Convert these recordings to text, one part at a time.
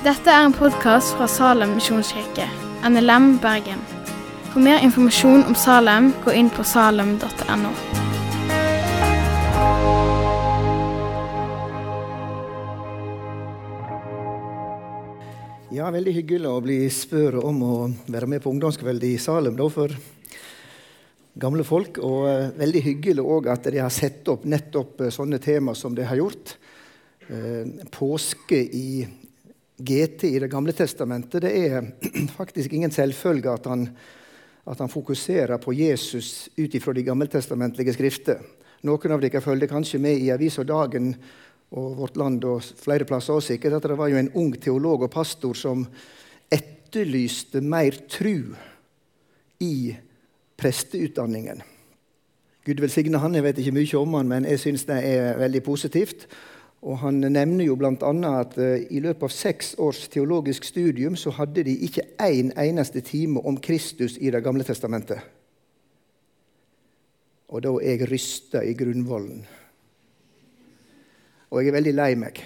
Dette er en podkast fra Salem misjonskirke, NLM Bergen. For mer informasjon om Salem, gå inn på salem.no. Ja, veldig hyggelig å bli spurt om å være med på ungdomskveld i Salem da, for gamle folk. Og eh, veldig hyggelig òg at de har sett opp nettopp eh, sånne tema som de har gjort. Eh, påske i GT i Det gamle testamentet. Det er faktisk ingen selvfølge at han, at han fokuserer på Jesus ut ifra de gammeltestamentlige skrifter. Noen av dere følger kanskje med i avisa Dagen og Vårt Land og flere plasser også sikkert at det var jo en ung teolog og pastor som etterlyste mer tru i presteutdanningen. Gud velsigne han, jeg vet ikke mye om han, men jeg syns det er veldig positivt. Og Han nevner jo bl.a. at uh, i løpet av seks års teologisk studium så hadde de ikke én en eneste time om Kristus i Det gamle testamentet. Og da er jeg rysta i grunnvollen. Og jeg er veldig lei meg.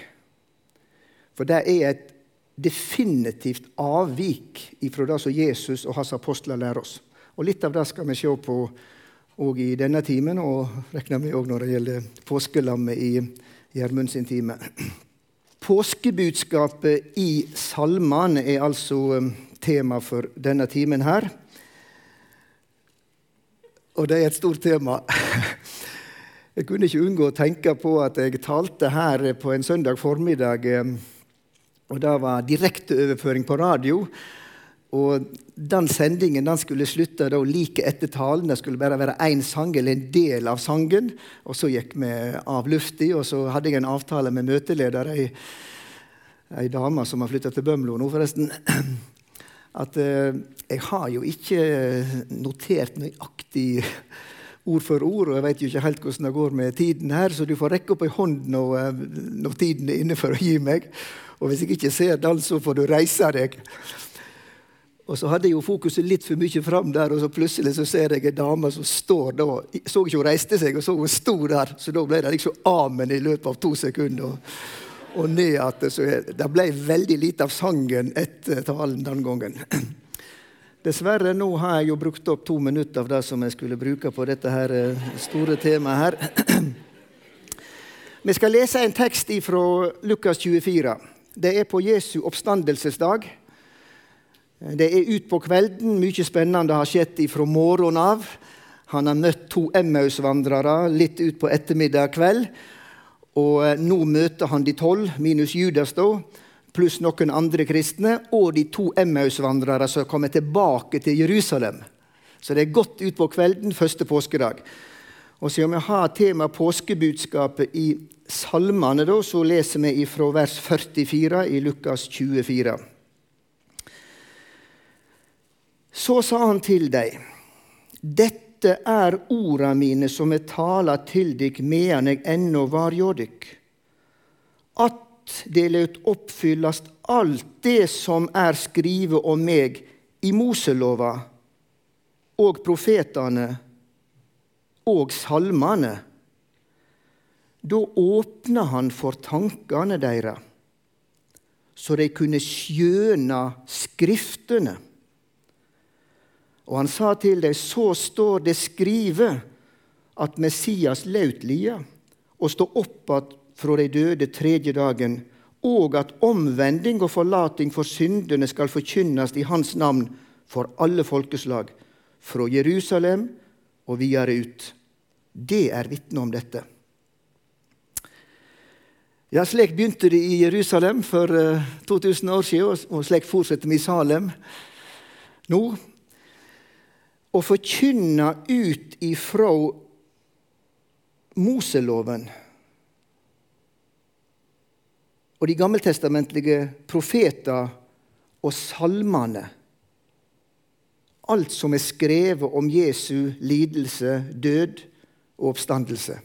For det er et definitivt avvik ifra det som Jesus og hans apostler lærer oss. Og Litt av det skal vi se på òg i denne timen, og regner med òg når det gjelder påskelammet i Gjermund sin time. Påskebudskapet i salmene er altså um, tema for denne timen her. Og det er et stort tema. Jeg kunne ikke unngå å tenke på at jeg talte her på en søndag formiddag. Eh, og Det var direkteoverføring på radio. Og Den sendingen den skulle slutte da like etter talen. Det skulle bare være én sang eller en del av sangen. Og Så gikk vi av lufta, og så hadde jeg en avtale med møteleder, ei, ei dame som har flytta til Bømlo nå, forresten. At eh, jeg har jo ikke notert nøyaktig ord for ord, og jeg vet jo ikke helt hvordan det går med tiden her, så du får rekke opp ei hånd når, eh, når, tiden er inne for å gi meg. Og hvis jeg ikke ser den, så får du reise deg. Og så hadde jeg jo fokuset litt for mye fram der, og så plutselig så ser jeg ei dame som står da. Så ikke hun reiste seg, og så hun sto der, så da ble det liksom amen i løpet av to sekunder. Og ned at Så det ble veldig lite av sangen etter talen den gangen. Dessverre, nå har jeg jo brukt opp to minutter av det som jeg skulle bruke på dette her eh, store temaet her. Vi skal lese en tekst fra Lukas 24. Det er på Jesu oppstandelsesdag. Det er utpå kvelden. Mye spennende har skjedd fra morgenen av. Han har møtt to Emmaus-vandrere litt utpå ettermiddag kveld. Og eh, nå møter han de tolv, minus Judas, da pluss noen andre kristne, og de to Emmaus-vandrere som kommer tilbake til Jerusalem. Så det er godt utpå kvelden første påskedag. Og Siden vi har tema påskebudskapet i salmene, da, så leser vi fra vers 44 i Lukas 24. Så sa han til deg, dette er orda mine som er tala til dykk medan jeg ennå var hjå dykk. At det løt oppfyllast alt det som er skrive om meg i Moselova og profetane og salmane. Da åpna han for tankene deres, så de kunne skjøna Skriftene. Og han sa til dem, så står det skrive at Messias laut lia og stå opp att fra de døde tredje dagen, og at omvending og forlating for syndene skal forkynnes i Hans navn for alle folkeslag, fra Jerusalem og videre ut. Det er vitne om dette. Ja, Slik begynte det i Jerusalem for 2000 eh, år siden, og slik fortsetter vi i Salem nå. Å forkynne ut ifra Moseloven og de gammeltestamentlige profeter og salmene. Alt som er skrevet om Jesu lidelse, død og oppstandelse.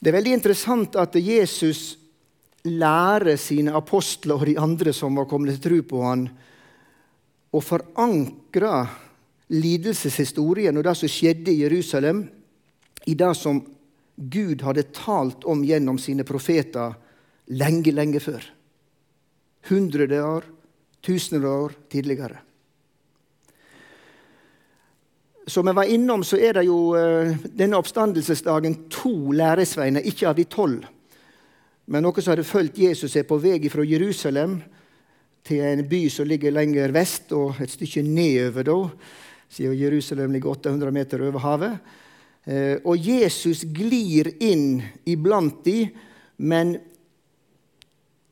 Det er veldig interessant at Jesus lærer sine apostler og de andre som var kommet til tro på han, å forankre lidelseshistorien og det som skjedde i Jerusalem, i det som Gud hadde talt om gjennom sine profeter lenge, lenge før. Hundrede år, tusener år tidligere. Som jeg var innom, så er det jo uh, denne oppstandelsesdagen to læresveiner, ikke av de tolv. Men noen som hadde fulgt Jesus, er på vei fra Jerusalem til en by som ligger lenger vest, og et stykke nedover, da, siden Jerusalem ligger 800 meter over havet. Uh, og Jesus glir inn iblant de, men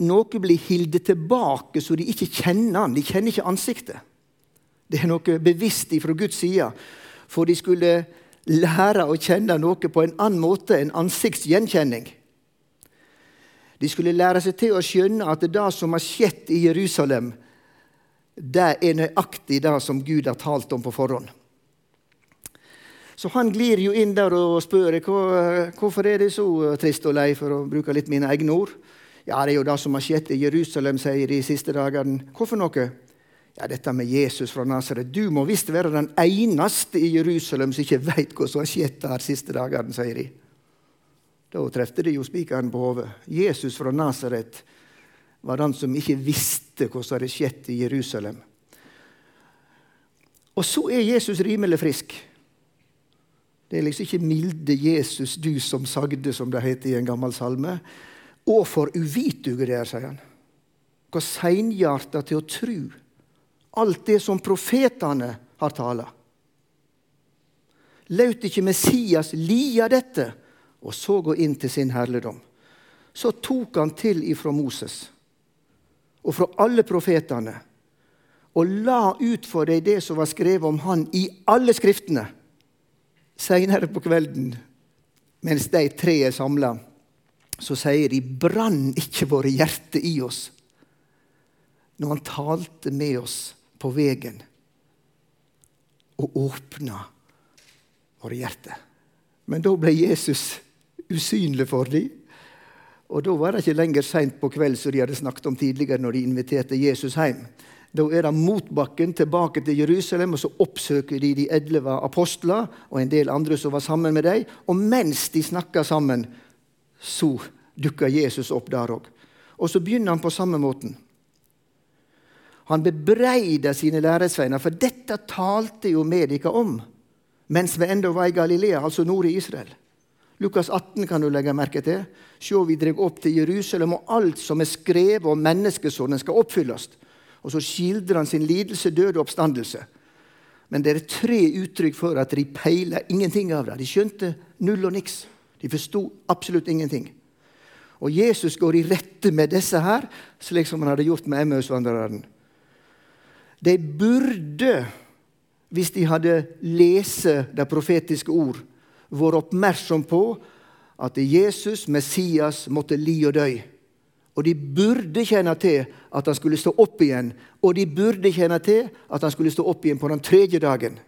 noe blir hildet tilbake så de ikke kjenner han. De kjenner ikke ansiktet. Det er noe bevisst fra Guds side for de skulle lære å kjenne noe på en annen måte enn ansiktsgjenkjenning. De skulle lære seg til å skjønne at det som har skjedd i Jerusalem, det er nøyaktig det som Gud har talt om på forhånd. Så han glir jo inn der og spør hvorfor er det så trist og lei, for å bruke litt mine egne ord. Ja, det er jo det som har skjedd i Jerusalem, sier de siste dagene. Hvorfor noe? Ja, dette med Jesus fra Nasaret. Du må visst være den eneste i Jerusalem som ikke veit hva som har skjedd der siste dagene, sier de. Da trefte de jo spikeren på hodet. Jesus fra Nasaret var den som ikke visste hva som hadde skjedd i Jerusalem. Og så er Jesus rimelig frisk. Det er liksom ikke 'milde Jesus, du som sagde', som det heter i en gammel salme. Og for uvituge det er, sier han. Hvor seinhjarta til å tru alt det som profetene har tala. Laut ikke Messias lia dette, og så gå inn til sin herligdom. Så tok han til ifra Moses og fra alle profetene og la ut for deg det som var skrevet om han i alle skriftene. Seinere på kvelden, mens de tre er samla, så sier de brann ikke våre hjerter i oss når han talte med oss på veien og åpna våre hjerter. Men da ble Jesus usynlig for dem. Og da var det ikke lenger seint på kveld som de hadde snakket om tidligere når de inviterte Jesus hjem. Da er det motbakken tilbake til Jerusalem, og så oppsøker de de elleve apostler og en del andre som var sammen med dem. Og mens de snakker sammen, så dukker Jesus opp der òg. Og så begynner han på samme måten. Han bebreider sine læresveiner, for dette talte jo med dere om mens vi ennå var i Galilea, altså nord i Israel. Lukas 18 kan du legge merke til. Se, vi dreg opp til Jerusalem, og alt som er skrevet om menneskesonen, skal oppfylles. Og så skildrer han sin lidelse, død og oppstandelse. Men det er tre uttrykk for at de peiler ingenting av det. De skjønte null og niks. De forsto absolutt ingenting. Og Jesus går i rette med disse her, slik som han hadde gjort med Emmausvandreren. De burde, hvis de hadde lest det profetiske ord, vært oppmerksom på at Jesus, Messias, måtte li og dø. Og de burde kjenne til at han skulle stå opp igjen. Og de burde kjenne til at han skulle stå opp igjen på den tredje dagen.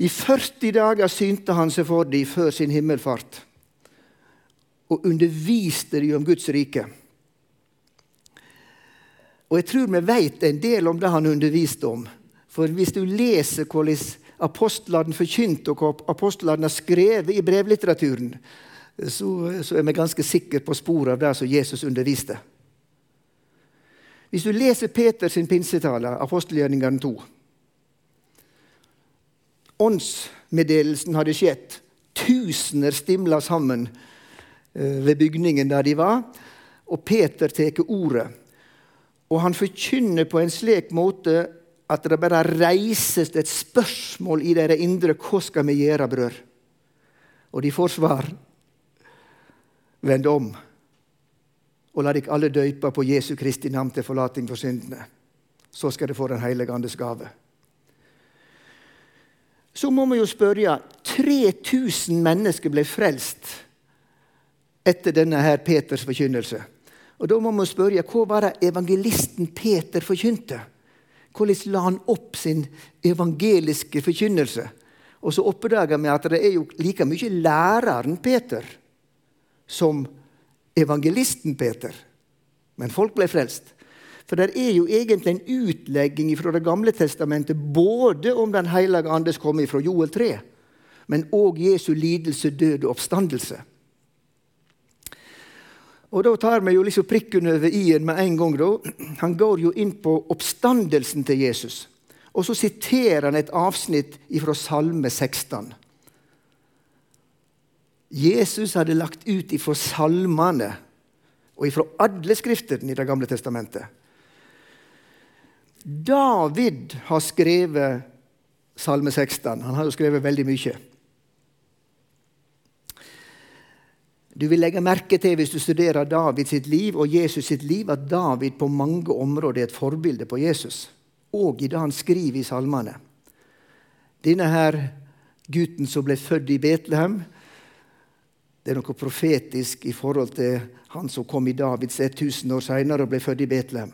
I 40 dager synte han seg for dem før sin himmelfart og underviste dem om Guds rike. Og jeg tror vi vet en del om det han underviste om. For hvis du leser hvordan apostlene forkynte, og hva apostlene har skrevet i brevlitteraturen, så, så er vi ganske sikre på sporet av det som Jesus underviste. Hvis du leser Peters pinsetale, apostelgjerningene 2 Åndsmeddelelsen hadde skjedd. Tusener stimla sammen eh, ved bygningen der de var. Og Peter tar ordet og han forkynner på en slik måte at det bare reises et spørsmål i deres indre. Hva skal vi gjøre, brød? Og de får svar. Vend om og la dere alle døype på Jesu Kristi navn til forlating for syndene. Så skal dere få Den hellige andes gave. Så må vi jo spørre 3000 mennesker ble frelst etter denne her Peters forkynnelse. Og Da må man spørre hva var det evangelisten Peter forkynte? Hvordan la han opp sin evangeliske forkynnelse? Og så oppdager vi at det er jo like mye læreren Peter som evangelisten Peter. Men folk ble frelst. For det er jo egentlig en utlegging fra Det gamle testamentet både om Den hellige andes komme fra Joel 3, men òg Jesu lidelse, død og oppstandelse. Og da tar vi jo liksom prikken over i-en med en gang. da. Han går jo inn på oppstandelsen til Jesus. Og så siterer han et avsnitt fra Salme 16. Jesus hadde lagt ut ifra salmene og ifra alle skriftene i Det gamle testamentet. David har skrevet Salme 16. Han har jo skrevet veldig mye. Du vil legge merke til hvis du studerer David sitt liv og Jesus sitt liv, at David på mange områder er et forbilde på Jesus, og i det han skriver i salmene. Denne her gutten som ble født i Betlehem, det er noe profetisk i forhold til han som kom i Davids 1000 år senere og ble født i Betlehem.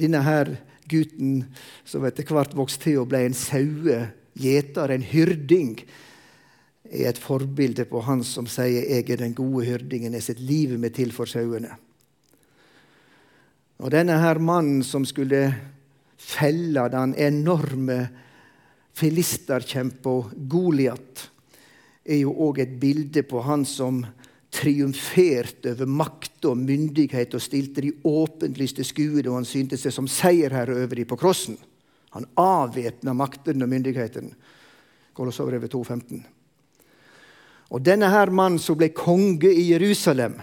Denne her gutten som etter hvert vokste til og ble en sauegjeter, en hyrding, er et forbilde på han som sier 'Jeg er den gode hyrdingen, jeg setter livet mitt til for sauene'. Og denne her mannen som skulle felle den enorme filisterkjempa Goliat, er jo òg et bilde på han som triumferte over makt og myndighet og stilte de åpenlyste skue da han syntes seg som seierherre over dem på krossen. Han avvæpna maktene og myndighetene. Kolossavbrevet 2,15. Og denne her mannen som ble konge i Jerusalem,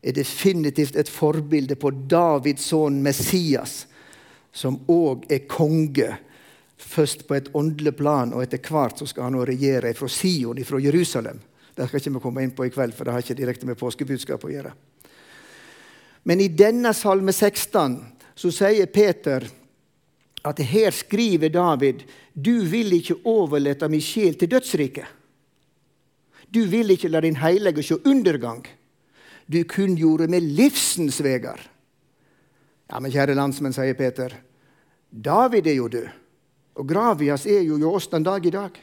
er definitivt et forbilde på Davids sønn Messias, som òg er konge Først på et åndelig plan, og etter hvert så skal han regjere fra Sion, fra Jerusalem. Det skal ikke vi komme inn på i kveld, for det har ikke direkte med påskebudskap å gjøre. Men i denne salme 16 så sier Peter at her skriver David du vil ikke overlate min sjel til dødsriket. Du vil ikke la din heilige se undergang. Du kunngjorde med livsens veger. Ja, men kjære landsmenn, sier Peter, David er jo død. Og Gravias er jo hos oss den dag i dag.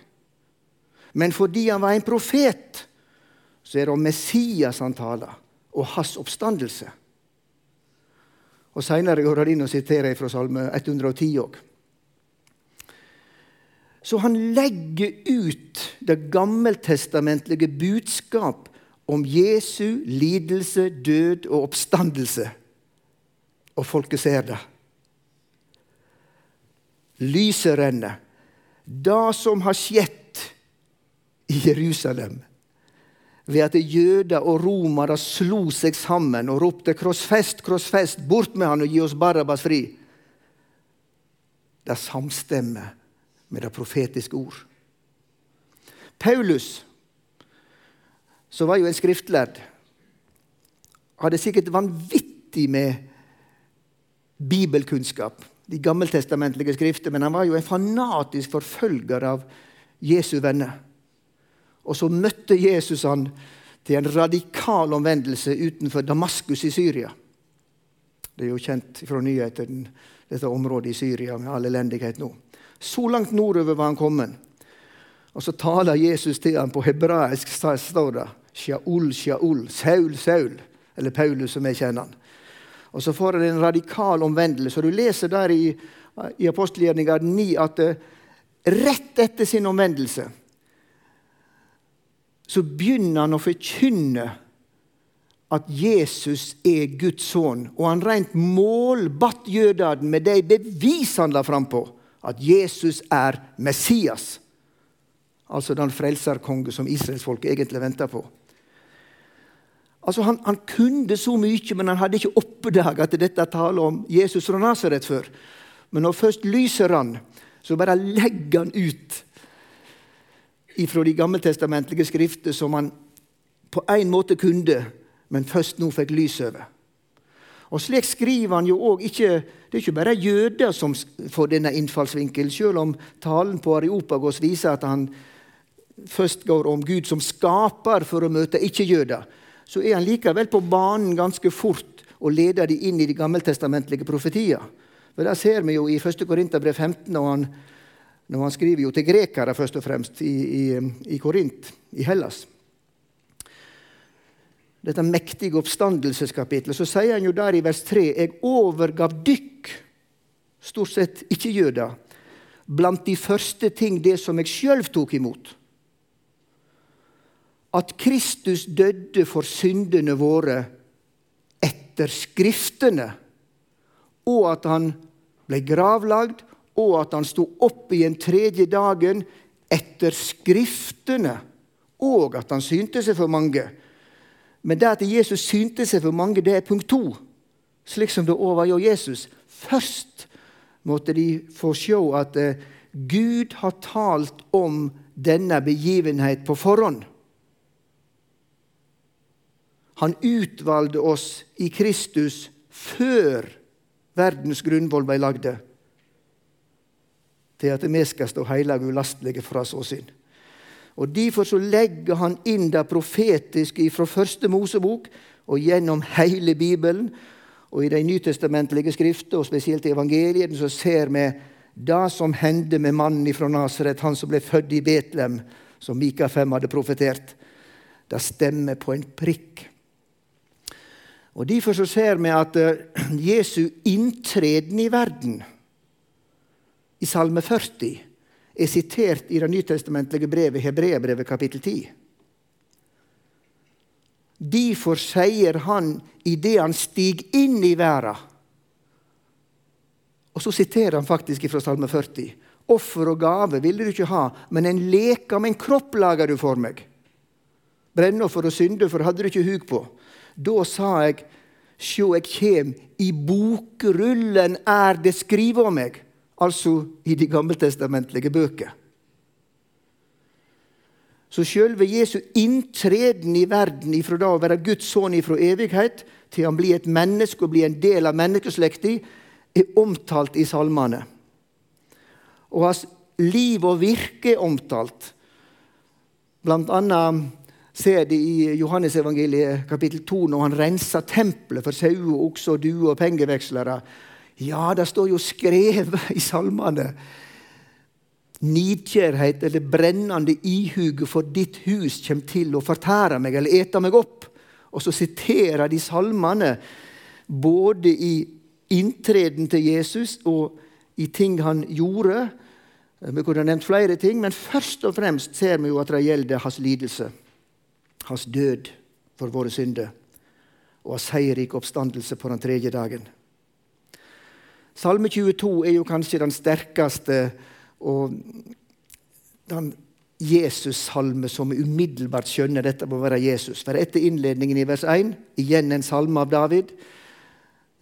Men fordi han var en profet, så er det om Messias han taler, og hans oppstandelse. Og Seinere går han inn og siterer fra Salme 110 òg. Så han legger ut det gammeltestamentlige budskap om Jesu lidelse, død og oppstandelse. Og folket ser det. Lyset renner. Det som har skjedd i Jerusalem ved at jøder og romere slo seg sammen og ropte 'krossfest, krossfest, bort med han og gi oss Barabbas fri', det samstemmer med det profetiske ord. Paulus, som var jo en skriftlærd, hadde sikkert vanvittig med bibelkunnskap de gammeltestamentlige skrifter, men han var jo en fanatisk forfølger av Jesu venner. Og så møtte Jesus han til en radikal omvendelse utenfor Damaskus i Syria. Det er jo kjent fra nyhetene, dette området i Syria med all elendighet nå. Så langt nordover var han kommet. Og så taler Jesus til ham på hebraisk, står det. Shaul, Shaul, Saul, Saul. Eller Paulus, som jeg kjenner han. Og så får han en radikal omvendelse. Og Du leser der i, i apostelgjerninga 9 at uh, rett etter sin omvendelse så begynner han å forkynne at Jesus er Guds sønn. Og han rent målbatt jødene med de bevis han la fram på at Jesus er Messias. Altså den frelserkonge som israelsfolket egentlig venta på. Altså han, han, kunne så mye, men han hadde ikke oppdaget at dette taler om Jesus fra Nasaret før. Men når først lyser han, så bare legger han ut ifra de gammeltestamentlige skrifter som han på en måte kunne, men først nå fikk lys over. Og Slik skriver han jo òg ikke Det er ikke bare jøder som får denne innfallsvinkelen, selv om talen på Areopagos viser at han først går om Gud som skaper for å møte ikke-jøder så er han likevel på banen ganske fort og leder de inn i de gammeltestamentlige profetier. For Det ser vi jo i 1. Korinterbrev 15, når han, når han, skriver jo til grekere først og fremst i, i, i Korint, i Hellas. Dette mektige oppstandelseskapitlet. Så sier han jo der i vers 3.: Jeg overgav dykk, stort sett ikke jøder, blant de første ting det som jeg sjøl tok imot at Kristus døde for syndene våre etter Skriftene, og at han ble gravlagd, og at han sto opp igjen tredje dagen etter Skriftene, og at han synte seg for mange. Men det at Jesus synte seg for mange, det er punkt to, slik som det òg Jesus. Først måtte de få se at eh, Gud har talt om denne begivenhet på forhånd. Han utvalgte oss i Kristus før verdens grunnvoll ble lagde, til at vi skal stå hellige og ulastelige fra så synd. Og Derfor så legger han inn det profetiske fra første Mosebok og gjennom hele Bibelen. Og i de nytestamentlige skrifter, og spesielt i evangeliet, så ser vi det som hendte med mannen fra Nasaret, han som ble født i Betlehem, som Mika 5 hadde profetert. Det stemmer på en prikk. Og Derfor så ser vi at eh, Jesu inntreden i verden i Salme 40 er sitert i det nytestamentlige brevet Hebreabrevet kapittel 10. Derfor sier han idet han stiger inn i verden Og så siterer han faktisk fra Salme 40. Offer og gave ville du ikke ha, men en leke med en kropp lager du for meg. Brennoffer og syndoffer hadde du ikke hug på. Da sa jeg, sjå, jeg kjem, i bokrullen er det skrive om meg. Altså i de gammeltestamentlige bøker. Så sjølve Jesu inntreden i verden ifra da å være Guds sønn ifra evighet til han blir et menneske og blir en del av menneskeslekta, er omtalt i salmene. Og hans liv og virke er omtalt. Blant annet ser det i Johannesevangeliet kapittel 2 når han renser tempelet for sauer, okser, duer og pengevekslere. Ja, det står jo skrevet i salmene. Nidkjærhet eller brennende ihuge for ditt hus kommer til å fortære meg eller ete meg opp. Og så siterer de salmene både i inntreden til Jesus og i ting han gjorde. Vi kunne nevnt flere ting, men først og fremst ser vi jo at det gjelder hans lidelse hans død for våre synder og hans seierrike oppstandelse på den tredje dagen. Salme 22 er jo kanskje den sterkeste og den Jesus-salme som umiddelbart skjønner dette må være Jesus. For etter innledningen i vers 1, igjen en salme av David,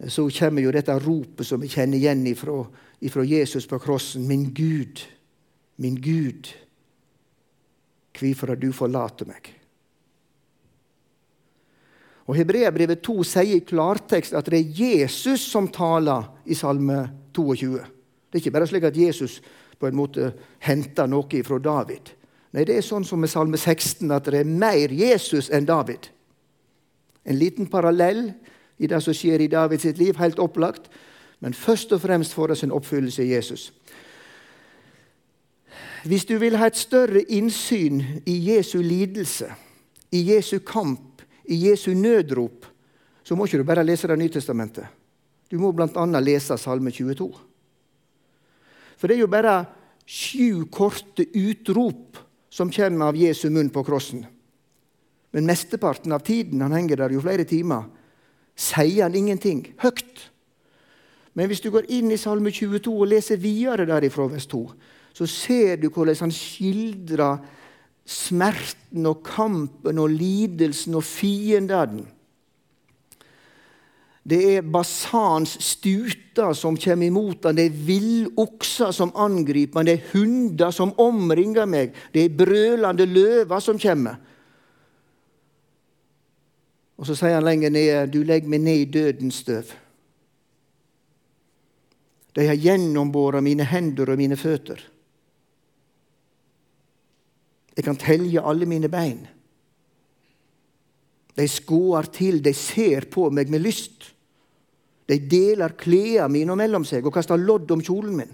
så kommer jo dette ropet som vi kjenner igjen ifra, ifra Jesus på krossen. Min Gud, min Gud, hvorfor har du forlatt meg? Og Hebreabrevet 2 sier i klartekst at det er Jesus som taler i Salme 22. Det er ikke bare slik at Jesus på en måte henter noe fra David. Nei, det er sånn som med Salme 16 at det er mer Jesus enn David. En liten parallell i det som skjer i Davids liv, helt opplagt. Men først og fremst får det sin oppfyllelse i Jesus. Hvis du vil ha et større innsyn i Jesu lidelse, i Jesu kamp, i Jesu nødrop, så må ikke du bare lese Det nye testamentet. Du må bl.a. lese Salme 22. For det er jo bare sju korte utrop som kommer av Jesu munn på krossen. Men mesteparten av tiden, han henger der jo flere timer, sier han ingenting høyt. Men hvis du går inn i Salme 22 og leser videre derifra vers 2, så ser du hvordan han skildrer smerten og kampen og lidelsen og fiendene. Det er Basans stuter som kommer imot han. Det er villokser som angriper han. Det er hunder som omringer meg. Det er brølende løver som kommer. Og så sier han lenger ned, du legger meg ned i dødens støv. De har gjennombåret mine hender og mine føtter. Jeg kan telje alle mine bein. De skåer til, de ser på meg med lyst. De deler klærne mine mellom seg og kaster lodd om kjolen min.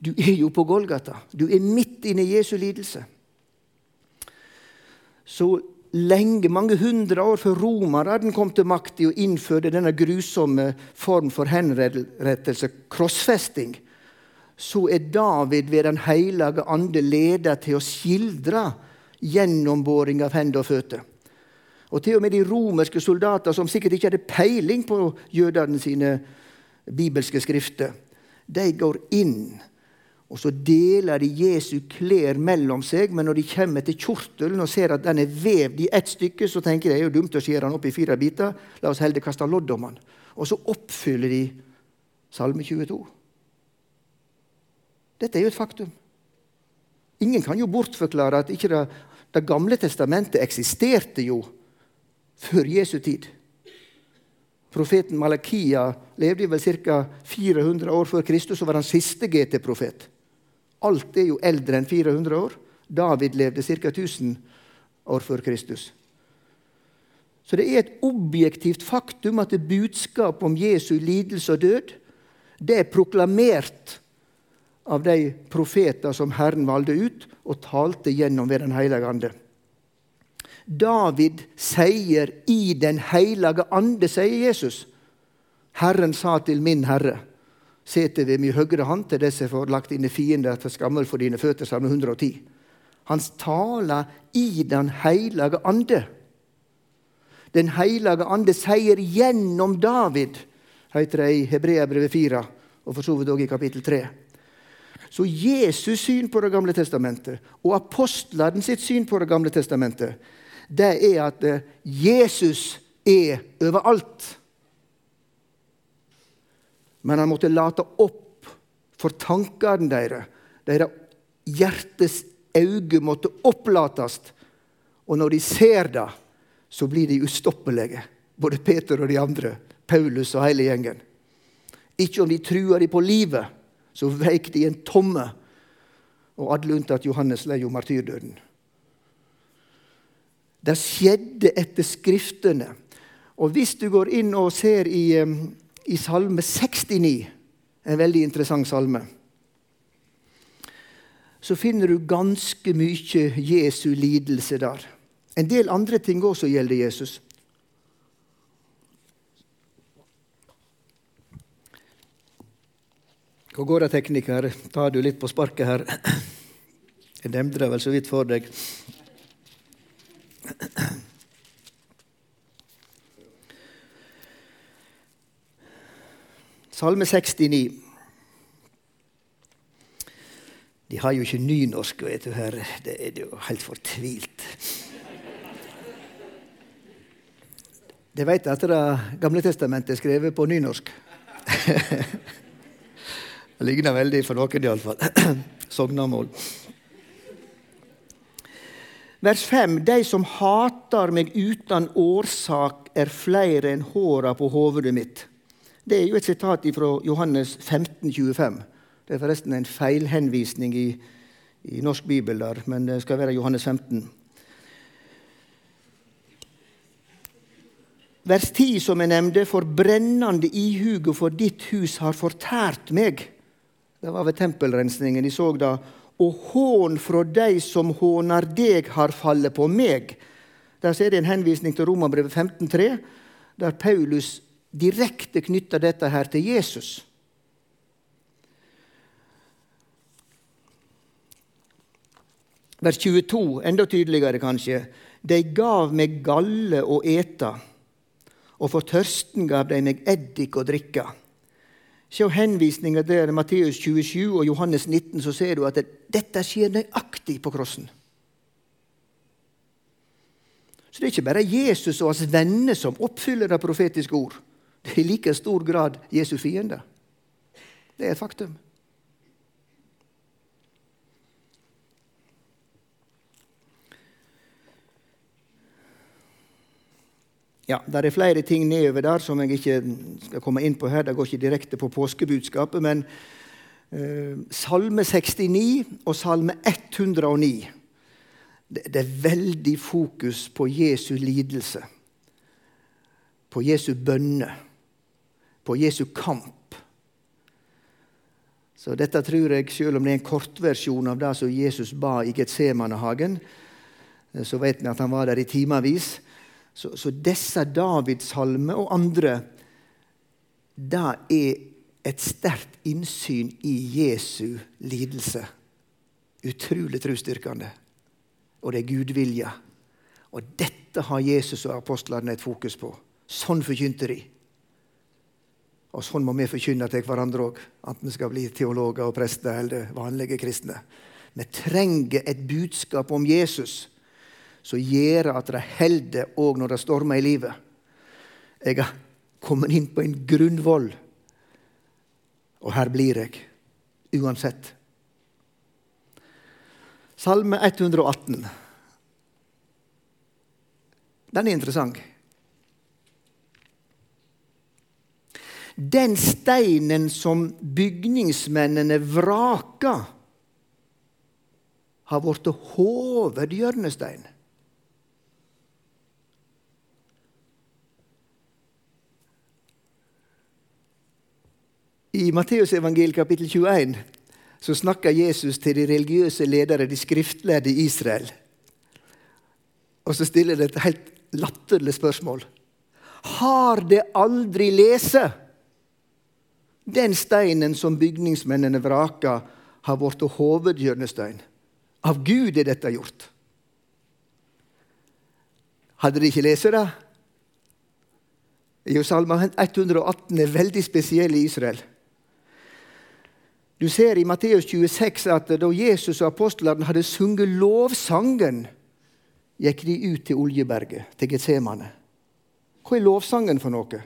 Du er jo på Golgata. Du er midt inne i Jesu lidelse. Så lenge, mange hundre år før romerne kom til makt og innførte denne grusomme form for henrettelse, krossfesting, så er David ved Den hellige ande ledet til å skildre gjennomboring av hender og føtter. Og til og med de romerske soldater, som sikkert ikke hadde peiling på jødene sine bibelske skrifter, de går inn og så deler de Jesu klær mellom seg, men når de kommer til kjortelen og ser at den er vevd i ett stykke, så tenker de det er jo dumt å skjære den opp i fire biter. La oss heller kaste lodd om den. Og så oppfyller de Salme 22. Dette er jo et faktum. Ingen kan jo bortforklare at ikke det, det gamle testamentet eksisterte jo før Jesu tid. Profeten Malakia levde vel ca. 400 år før Kristus og var den siste GT-profet. Alt er jo eldre enn 400 år. David levde ca. 1000 år før Kristus. Så det er et objektivt faktum at budskapet om Jesu lidelse og død det er proklamert av de profeter som Herren valgte ut og talte gjennom ved Den hellige ande. David sier i Den hellige ande, sier Jesus. Herren sa til min Herre Sete ved min høyre hånd til disse får lagt dine fiender til skammel for dine føtter. Salme 110. Han taler i Den hellige ande. Den hellige ande sier gjennom David, heter det i Hebreabrevet 4, og for så vidt òg i kapittel 3. Så Jesus' syn på Det gamle testamentet og apostlene sitt syn på Det gamle testamentet, det er at eh, Jesus er overalt. Men han måtte late opp for tankene deres. Deres hjertes øyne måtte opplates. Og når de ser det, så blir de ustoppelige. Både Peter og de andre. Paulus og hele gjengen. Ikke om de truer de på livet, så veik de en tomme. Og alle unntatt Johannes lei jo martyrdøden. Det skjedde etter Skriftene. Og hvis du går inn og ser i i Salme 69, en veldig interessant salme, så finner du ganske mye Jesu lidelse der. En del andre ting også gjelder Jesus. Hvor går det, tekniker? Tar du litt på sparket her? Jeg det vel så vidt for deg. Salme 69. De har jo ikke nynorsk, vet du her. Det er jo helt fortvilt. De vet at Det gamle testamentet er skrevet på nynorsk. det ligner veldig for noen, iallfall. Sognamål. Vers 5.: De som hater meg uten årsak, er flere enn håra på hovedet mitt. Det er jo et sitat fra Johannes 15, 25. Det er forresten en feilhenvisning i, i norsk bibel, der, men det skal være Johannes 15. Vers 10, som jeg nevnte, for brennende ihuget for ditt hus har fortært meg. Det var ved tempelrensningen. De så da. Og hån fra de som håner deg, har fallet på meg. Der ser det en henvisning til Romerbrevet 15,3, der Paulus direkte knytter dette her til Jesus. Vers 22, enda tydeligere kanskje. De gav meg galle å ete, og for tørsten gav de meg eddik å drikke. Se henvisninga der, i Matteus 27 og Johannes 19, så ser du at dette skjer nøyaktig på krossen. Så det er ikke bare Jesus og hans venner som oppfyller det profetiske ord. Det er i like stor grad Jesu fiende. Det er et faktum. Ja, Det er flere ting nedover der som jeg ikke skal komme inn på her. Det går ikke direkte på påskebudskapet. Men eh, Salme 69 og Salme 109 det, det er veldig fokus på Jesu lidelse. På Jesu bønne på Jesu kamp. Så dette tror jeg, selv om det er en kortversjon av det som Jesus ba i Getsemanehagen, eh, så vet vi at han var der i timevis. Så, så disse Davidssalmer og andre, det er et sterkt innsyn i Jesu lidelse. Utrolig trosstyrkende. Og det er gudvilje. Og dette har Jesus og apostlene et fokus på. Sånn forkynte de. Og sånn må vi forkynne til hverandre òg, enten vi skal bli teologer og prester eller vanlige kristne. Vi trenger et budskap om Jesus som gjør at det holder òg når det stormer i livet. Jeg har kommet inn på en grunnvoll, og her blir jeg uansett. Salme 118. Den er interessant. Den steinen som bygningsmennene vraka, har blitt hovedhjørnestein. I Matteusevangeliet kapittel 21 så snakker Jesus til de religiøse ledere, de skriftlærde i Israel. Og så stiller det et helt latterlig spørsmål. Har det aldri lese? Den steinen som bygningsmennene vraka, har blitt hovedhjørnestein. Av Gud er dette gjort. Hadde de ikke lest det? Jo, Salme 118 er veldig spesiell i Israel. Du ser i Matteus 26 at da Jesus og apostlene hadde sunget lovsangen, gikk de ut til Oljeberget, til Getsemane. Hva er lovsangen for noe?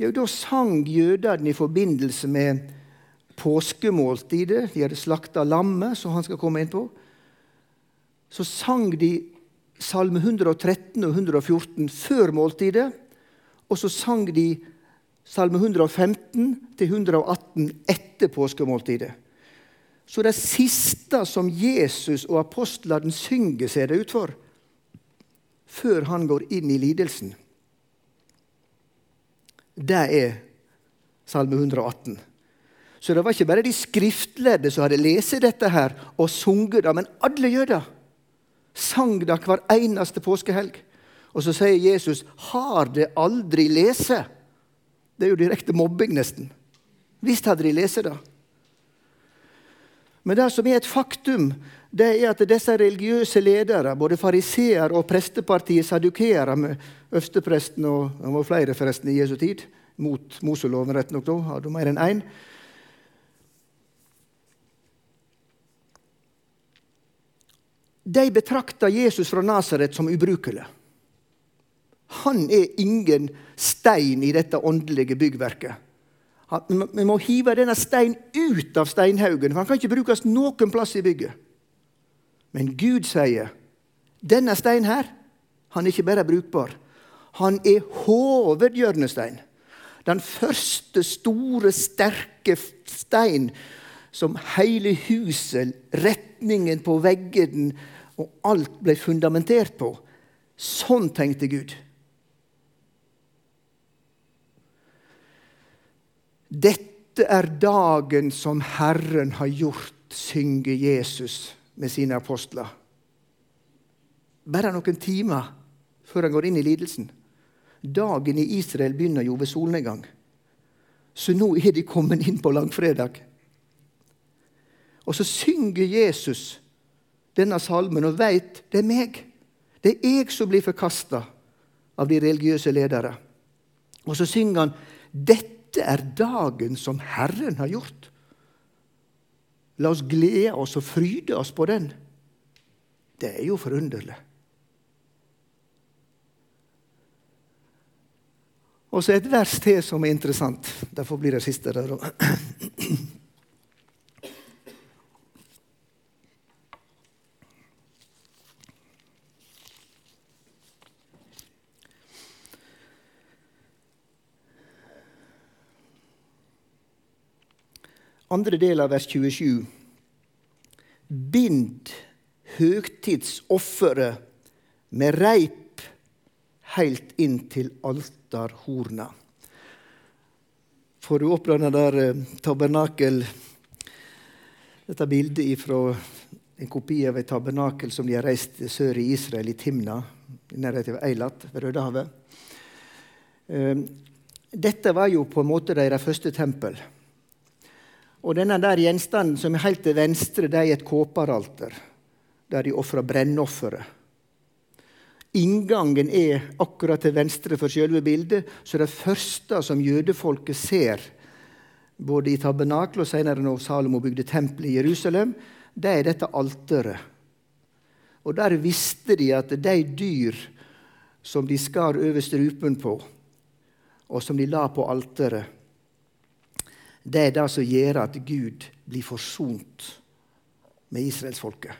Jo, da sang jødene i forbindelse med påskemåltidet. De hadde slakta lammet, som han skal komme inn på. Så sang de Salme 113 og 114 før måltidet. Og så sang de Salme 115 til 118 etter påskemåltidet. Så det siste som Jesus og apostlene synger, ser det ut for, før han går inn i lidelsen, det er Salme 118. Så det var ikke bare de skriftlærde som hadde lest dette her og sunget det, men alle jøder sang det hver eneste påskehelg. Og så sier Jesus, 'Har det aldri lese?' Det er jo direkte mobbing, nesten. Visst hadde de lest det. Men det som er et faktum, det er at disse religiøse ledere, både fariseer og prestepartiet sadukeere, med øverstepresten og det var flere forresten i Jesu tid, mot Moseloven rett nok da, hadde mer enn én, De betrakta Jesus fra Nasaret som ubrukelig. Han er ingen stein i dette åndelige byggverket. Vi må hive denne steinen ut av steinhaugen, for han kan ikke brukes noen plass i bygget. Men Gud sier denne steinen her, han er ikke bare brukbar. Han er hovedhjørnestein. Den første store, sterke stein som hele huset, retningen på veggene og alt ble fundamentert på. Sånn tenkte Gud. Dette er dagen som Herren har gjort, synger Jesus med sine apostler. Bare noen timer før han går inn i lidelsen. Dagen i Israel begynner jo ved solnedgang. Så nå er de kommet inn på langfredag. Og så synger Jesus denne salmen og veit det er meg. Det er jeg som blir forkasta av de religiøse ledere. Og så synger han dette dette er dagen som Herren har gjort. La oss glede oss og fryde oss på den. Det er jo forunderlig. Og så et vers til som er interessant. Derfor blir det siste der. andre del av vers 27. Bind høgtidsofferet med reip heilt inn til altarhorna. Får du opp den der eh, tabernakel Dette bildet fra en kopi av et tabernakel som de har reist sør i Israel, i Timna, i nærheten av Eilat ved Rødehavet. Eh, dette var jo på en måte deres første tempel. Og denne der gjenstanden som er helt til venstre, det er et kåparalter, der de ofrer brennofferet. Inngangen er akkurat til venstre for selve bildet, så det første som jødefolket ser, både i tabernakelet og senere når Salomo bygde tempelet i Jerusalem, det er dette alteret. Og der visste de at de dyr som de skar over strupen på, og som de la på alteret, det er det som gjør at Gud blir forsont med israelsfolket.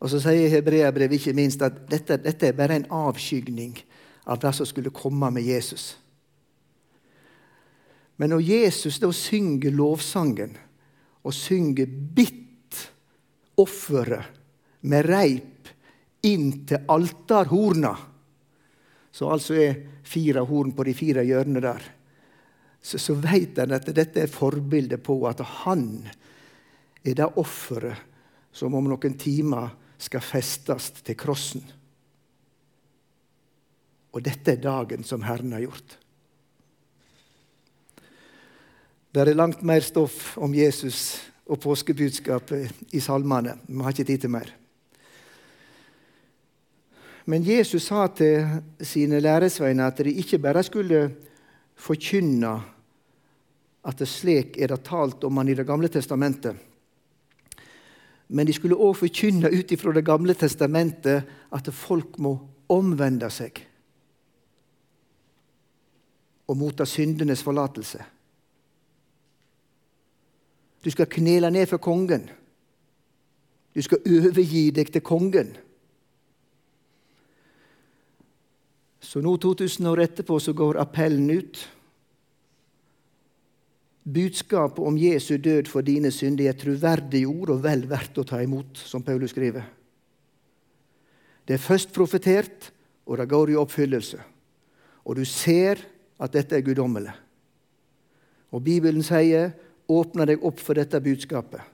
Og så sier Hebreabrevet ikke minst at dette, dette, er bare en avskygning av det som skulle komme med Jesus. Men når Jesus da synger lovsangen, og synger 'bitt offeret med reip inn til altarhorna', så altså er fire horn på de fire hjørnene der, så, så vet en at dette er forbildet på at han er det offeret som om noen timer skal festes til krossen. Og dette er dagen som Herren har gjort. Det er langt mer stoff om Jesus og påskebudskapet i salmene. Vi har ikke tid til mer. Men Jesus sa til sine læresveiner at de ikke bare skulle forkynne at det slik er det talt om han i Det gamle testamentet. Men de skulle òg forkynne ut ifra Det gamle testamentet at folk må omvende seg og motta syndenes forlatelse. Du skal knele ned for kongen. Du skal overgi deg til kongen. Så nå, 2000 år etterpå, så går appellen ut. Budskapet om Jesu død for dine synder er troverdige troverdig ord og vel verdt å ta imot, som Paulus skriver. Det er først profetert, og det går i oppfyllelse. Og du ser at dette er guddommelig. Og Bibelen sier, 'Åpne deg opp for dette budskapet'.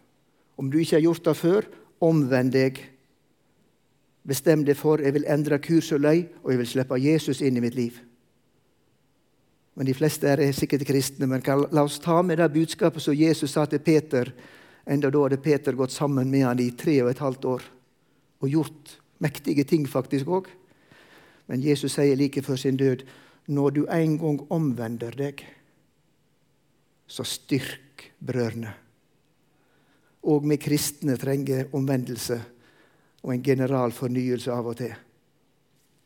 Om du ikke har gjort det før, omvend deg Bestem deg for jeg vil endre kurs og løy, og jeg vil slippe Jesus inn i mitt liv. Men De fleste er sikkert kristne, men la oss ta med det budskapet som Jesus sa til Peter. Enda da hadde Peter gått sammen med han i tre og et halvt år og gjort mektige ting faktisk òg. Men Jesus sier like før sin død når du en gang omvender deg, så styrk brødrene. Og vi kristne trenger omvendelse og en general fornyelse av og til.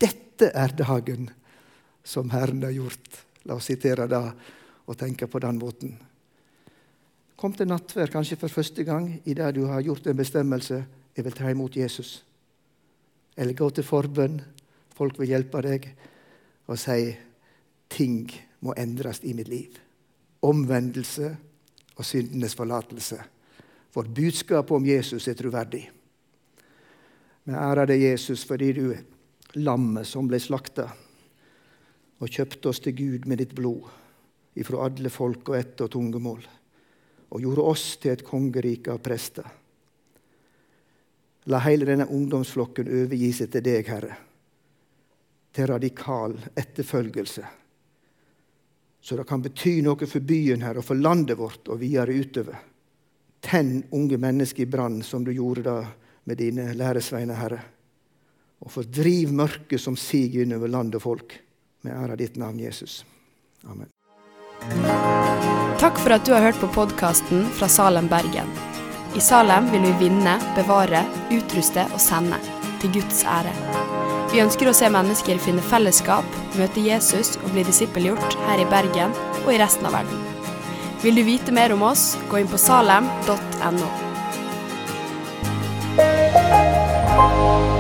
Dette er dagen som Herren har gjort. La oss sitere da og tenke på den måten. Kom til nattverd kanskje for første gang i det du har gjort en bestemmelse jeg vil ta imot Jesus. Eller gå til forbønn. Folk vil hjelpe deg og si ting må endres i mitt liv. Omvendelse og syndenes forlatelse. For budskapet om Jesus er troverdig. Vi ærer deg, Jesus, fordi du er lammet som ble slakta og kjøpte oss til Gud med ditt blod ifra alle folk og ett og tungemål, og gjorde oss til et kongerike av prester. La hele denne ungdomsflokken overgi seg til deg, Herre, til radikal etterfølgelse, så det kan bety noe for byen her og for landet vårt og videre utover. Tenn unge mennesker i brann, som du gjorde da med dine læresveiner, Herre. Og fordriv mørket som siger innover land og folk. Med ære ditt navn, Jesus. Amen. Takk for at du har hørt på podkasten fra Salem, Bergen. I Salem vil vi vinne, bevare, utruste og sende. Til Guds ære. Vi ønsker å se mennesker finne fellesskap, møte Jesus og bli disippelgjort her i Bergen og i resten av verden. Vil du vite mer om oss, gå inn på salem.no. thank you